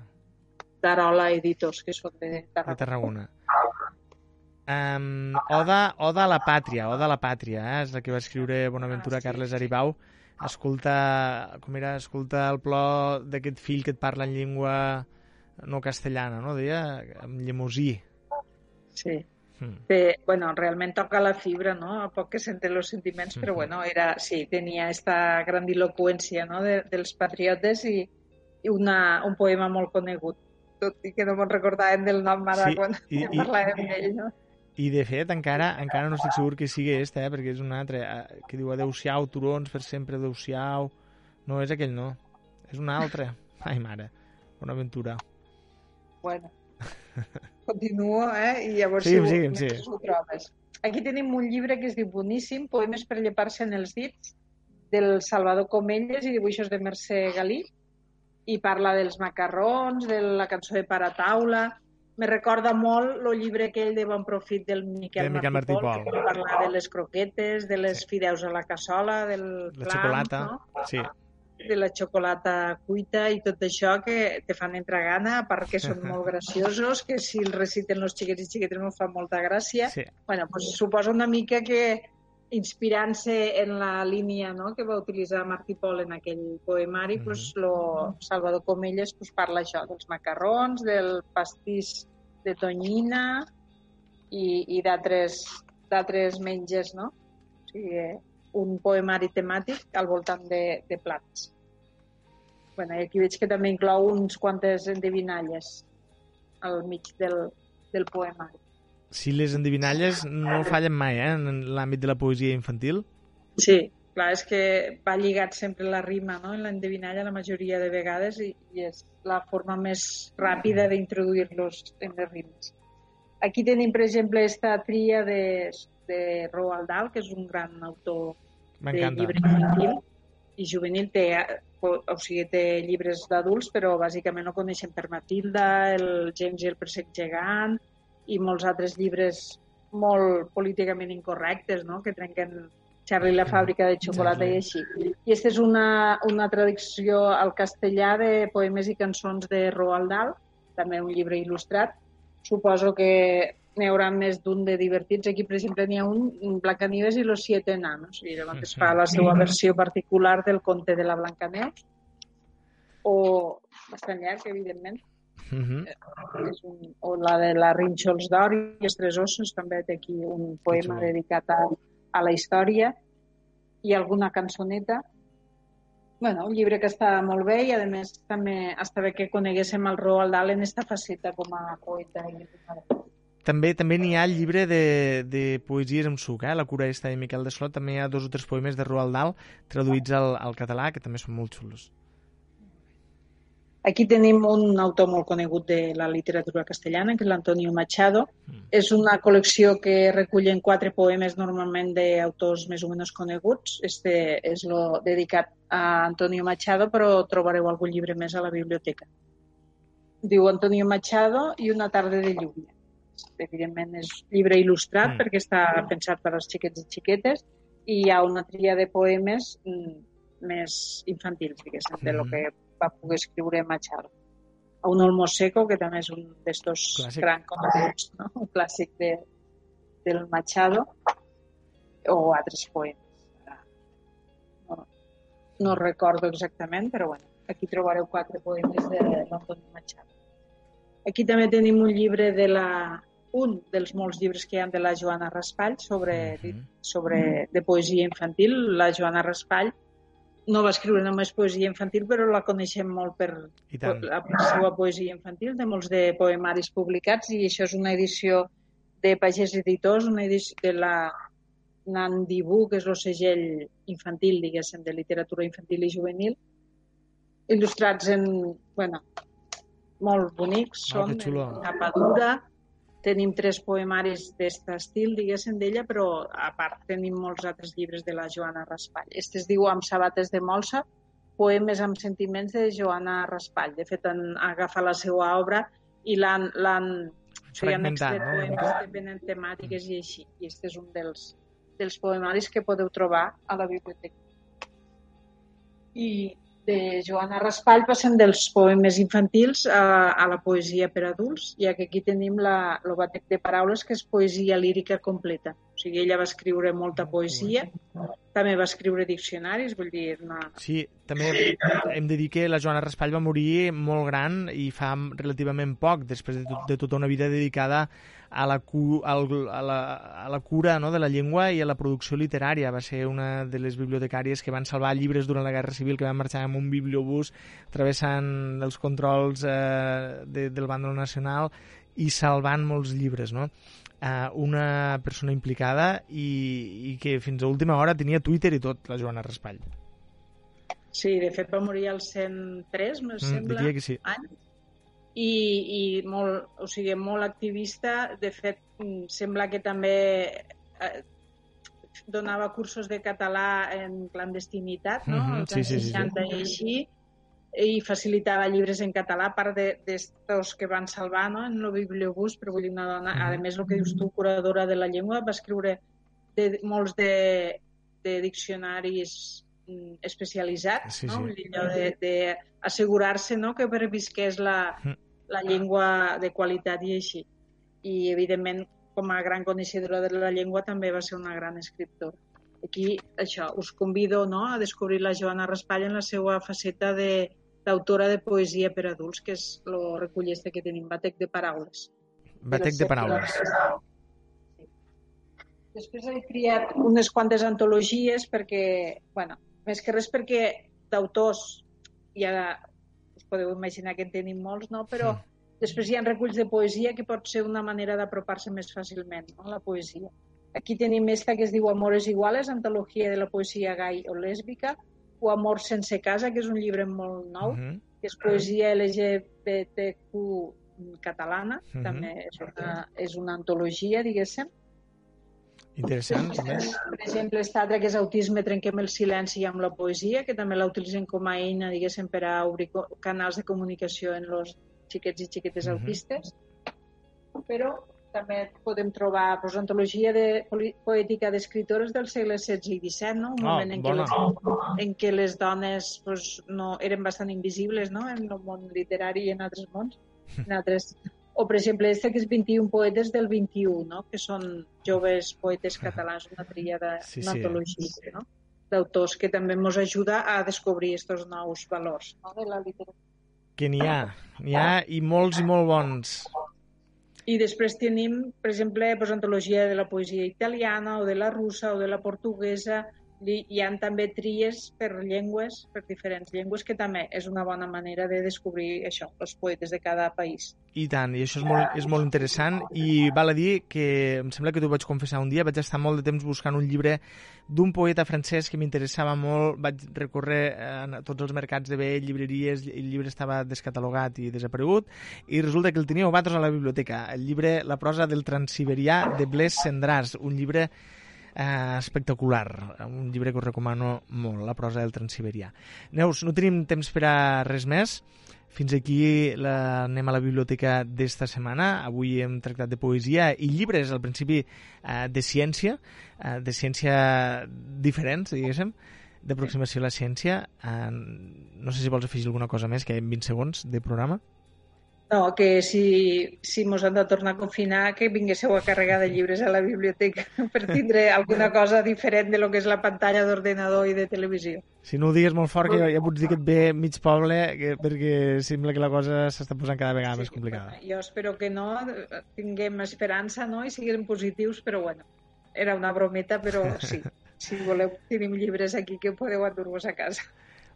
[SPEAKER 3] d'Arola Editors, que són de
[SPEAKER 2] de
[SPEAKER 3] Tarragona.
[SPEAKER 2] Um, Oda, Oda a la pàtria, Oda a la pàtria, eh? és la que va escriure Bonaventura
[SPEAKER 3] Ah,
[SPEAKER 2] Carles. Aribau. Escolta, com era, escolta el plor d'aquest fill que et parla en llengua no castellana, no? Deia, en llemosí.
[SPEAKER 3] Sí.
[SPEAKER 2] Hmm.
[SPEAKER 3] Té, bueno, realment toca la fibra, no? A poc que senten els sentiments, però
[SPEAKER 2] Mhm.
[SPEAKER 3] bueno, era, sí, tenia esta grandiloquència no? de, dels patriotes i, i una, un poema molt conegut tot i que no me'n recordàvem del nom ara
[SPEAKER 2] Sí,
[SPEAKER 3] quan
[SPEAKER 2] i- i-
[SPEAKER 3] parlàvem d'ell, no?
[SPEAKER 2] I de fet, encara encara no estic segur que sigui este, eh? perquè és un altre, eh, que diu adeu-siau, turons, per sempre adeu-siau. No, és aquell no. És un altre. Ai, mare. Bonaventura.
[SPEAKER 3] Bueno, continuo, eh? I llavors
[SPEAKER 2] Seguim,
[SPEAKER 3] si, ho-
[SPEAKER 2] sí.
[SPEAKER 3] mentre ho trobes. Aquí tenim un llibre que es diu Boníssim, Poemes per llepar-se en els dits, del Salvador Comelles i dibuixos de Mercè Galí, i parla dels macarrons, de la cançó de Parataula... Me recorda molt el llibre aquell de Bon Profit del Miquel,
[SPEAKER 2] De Miquel
[SPEAKER 3] Martí, Pol, que parla de les croquetes, de les
[SPEAKER 2] Sí.
[SPEAKER 3] fideus a la cassola, del
[SPEAKER 2] La
[SPEAKER 3] clam,
[SPEAKER 2] xocolata.
[SPEAKER 3] no?
[SPEAKER 2] Sí.
[SPEAKER 3] de la xocolata cuita i tot això que te fan entrar gana, a part que són molt graciosos, que si el reciten els xiquets i xiquetes no fa molta gràcia.
[SPEAKER 2] sí.
[SPEAKER 3] bueno, pues, suposa una mica que inspirant-se en la línia no, que va utilitzar Martí Pol en aquell poemari,
[SPEAKER 2] Mhm.
[SPEAKER 3] pues, lo Salvador Comelles pues, parla això, dels macarrons, del pastís de tonyina i, i d'altres d'altres menges, no? O sigui, eh, un poemari temàtic al voltant de, de plats. Bueno, i aquí veig que també inclou uns quantes endevinalles al mig del, del poemari.
[SPEAKER 2] Sí, les endivinalles no fallen mai, eh, en l'àmbit de la poesia infantil.
[SPEAKER 3] Sí, clar, és que va lligat sempre la rima, no?, en l'endevinalla la majoria de vegades i, i és la forma més ràpida d'introduir-los en les rimes. Aquí tenim, per exemple, esta tria de, de Roald Dahl, que és un gran autor de llibre infantil i juvenil. Té, o sigui, té llibres d'adults, però bàsicament no coneixem per Matilda, el James i el Persec gegant i molts altres llibres molt políticament incorrectes, no?, que trenquen Charlie la fàbrica de xocolata i així. I aquesta és una, una traducció al castellà de poemes i cançons de Roald Dahl, també un llibre il·lustrat. Suposo que n'hi haurà més d'un de divertits. Aquí, per exemple, n'hi ha un, Blancanieves i los siete enanos, i llavors fa la seva versió particular del conte de la Blancaneus, o bastant llarg, evidentment, Uh -huh. és un, o la de la Rínxols d'Or i els Tres Ossos, també té aquí un poema dedicat a, a la història i alguna cançoneta. bueno, un llibre que està molt bé i, a més, també està bé que coneguéssim el Roald Dahl en aquesta faceta com a poeta i
[SPEAKER 2] també també n'hi ha el llibre de, de poesies amb suc, eh? La cura esta de Miquel de Solot, també hi ha dos o tres poemes de Roald Dahl traduïts al, al català, que també són molt xulos.
[SPEAKER 3] Aquí tenim un autor molt conegut de la literatura castellana, que és l'Antonio Machado. Mm. És una col·lecció que recullen quatre poemes normalment d'autors més o menys coneguts. Este és lo dedicat a Antonio Machado, però trobareu algun llibre més a la biblioteca. Diu Antonio Machado i una tarda de lluvia. Evidentment és llibre il·lustrat mm. perquè està pensat per als xiquets i xiquetes i hi ha una tria de poemes mm, més infantils, diguéssim, mm. de lo mm. que va poder escriure Machado. A un Olmo Seco, que també és un d'estos grans coneguts, no? un clàssic de, del Machado, o altres poemes. No, no recordo exactament, però bueno, aquí trobareu quatre poemes de l'Antoni Machado. Aquí també tenim un llibre de la, un dels molts llibres que hi ha de la Joana Raspall sobre, uh -huh. sobre de poesia infantil. La Joana Raspall no va escriure només poesia infantil, però la coneixem molt per, per la seva poesia infantil, de molts de poemaris publicats, i això és una edició de Pagès Editors, una edició de la Nandibú, que és el segell infantil, diguéssim, de literatura infantil i juvenil, il·lustrats en, bueno, molt bonics, oh, són en tapa dura, tenim tres poemaris d'aquest estil, diguéssim, d'ella, però a part tenim molts altres llibres de la Joana Raspall. Este es diu Amb sabates de molsa, poemes amb sentiments de Joana Raspall. De fet, han agafat la seva obra i l'han o sigui, han extret no? poemes depenent temàtiques i així. I aquest és un dels, dels poemaris que podeu trobar a la biblioteca. I de Joana Raspall passen dels poemes infantils a, a la poesia per adults, ja que aquí tenim la, el batec de paraules, que és poesia lírica completa. Sigui, ella va escriure molta poesia, també va escriure diccionaris, vull dir... Una...
[SPEAKER 2] Sí, també hem de dir que la Joana Raspall va morir molt gran i fa relativament poc, després de, tot, de tota una vida dedicada a la, cu, a la, a la cura no, de la llengua i a la producció literària. Va ser una de les bibliotecàries que van salvar llibres durant la Guerra Civil, que van marxar amb un bibliobús travessant els controls eh, de, del bàndol nacional i salvant molts llibres, no? Eh, una persona implicada i, i que fins a última hora tenia Twitter i tot, la Joana Raspall.
[SPEAKER 3] Sí, de fet va morir al 103, me mm, sembla, que sí. anys i, i molt, o sigui, molt activista. De fet, mm, sembla que també eh, donava cursos de català en clandestinitat, no? Mm -hmm. Sí, sí, 60 sí, sí. i així, i facilitava llibres en català, a part d'estos de, que van salvar no? en el bibliobús, però vull dir una dona, a més el que dius tu, curadora de la llengua, va escriure de, molts de, de diccionaris mm, especialitzats, sí, no? sí. allò d'assegurar-se no? que pervisqués la, mm la llengua de qualitat i així. I, evidentment, com a gran coneixedora de la llengua, també va ser una gran escriptora. Aquí, això, us convido no, a descobrir la Joana Raspall en la seva faceta de d'autora de poesia per adults, que és el recollista que tenim, Batec de Paraules.
[SPEAKER 2] Batec de Paraules. Sí.
[SPEAKER 3] Després he triat unes quantes antologies perquè, bueno, més que res perquè d'autors ja podeu imaginar que en tenim molts, no? però Després hi ha reculls de poesia que pot ser una manera d'apropar-se més fàcilment no? la poesia. Aquí tenim esta que es diu Amores Iguales, antologia de la poesia gai o lèsbica, o Amor sense casa, que és un llibre molt nou, uh -huh. que és poesia LGBTQ catalana, uh -huh. també és una, és una antologia, diguéssim.
[SPEAKER 2] Interessant, també.
[SPEAKER 3] Per exemple, aquesta altra que és Autisme, trenquem el silenci amb la poesia, que també la utilitzen com a eina, diguéssim, per a obrir canals de comunicació en els xiquets i xiquetes uh -huh. autistes. Però també podem trobar pues, antologia de poètica d'escritores del segle XVI i XVII, no? un
[SPEAKER 2] oh,
[SPEAKER 3] moment en què, les, en què les dones pues, no, eren bastant invisibles no? en el món literari i en altres mons en altres... O, per exemple, este que és 21 poetes del 21, no? que són joves poetes catalans, una tríada, sí, una antologia, sí. no? d'autors que també ens ajuda a descobrir aquests nous valors no? de la literatura.
[SPEAKER 2] Que n'hi ha, n'hi ha i molts i molt bons.
[SPEAKER 3] I després tenim, per exemple, pues, antologia de la poesia italiana o de la russa o de la portuguesa, hi ha també tries per llengües, per diferents llengües, que també és una bona manera de descobrir això, els poetes de cada país.
[SPEAKER 2] I tant, i això és molt, és molt interessant. I val a dir que em sembla que t'ho vaig confessar un dia, vaig estar molt de temps buscant un llibre d'un poeta francès que m'interessava molt, vaig recórrer a tots els mercats de vell, llibreries, el llibre estava descatalogat i desaparegut, i resulta que el tenia Obatos a la biblioteca, el llibre La prosa del transiberià de Blaise Cendràs, un llibre eh, espectacular, un llibre que us recomano molt, La prosa del Transiberià. Neus, no tenim temps per a res més, fins aquí la, anem a la biblioteca d'esta setmana. Avui hem tractat de poesia i llibres, al principi, eh, de ciència, eh, de ciència diferents, diguéssim, d'aproximació a la ciència. Eh, no sé si vols afegir alguna cosa més, que en 20 segons de programa.
[SPEAKER 3] No, que si, si mos han de tornar a confinar, que vinguéssiu a carregar de llibres a la biblioteca per tindre alguna cosa diferent de lo que és la pantalla d'ordenador i de televisió.
[SPEAKER 2] Si no ho digues molt fort, que ja pots dir que et ve mig poble, que, perquè sembla que la cosa s'està posant cada vegada sí, més complicada.
[SPEAKER 3] Jo espero que no, tinguem esperança no? i siguin positius, però bueno, era una brometa, però sí, si voleu, tenim llibres aquí que podeu endur-vos a casa.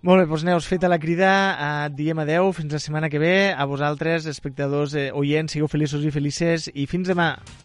[SPEAKER 2] Molt bé, doncs Neus, feta la crida, eh, diem adeu, fins la setmana que ve. A vosaltres, espectadors, eh, oients, sigueu feliços i felices i fins demà.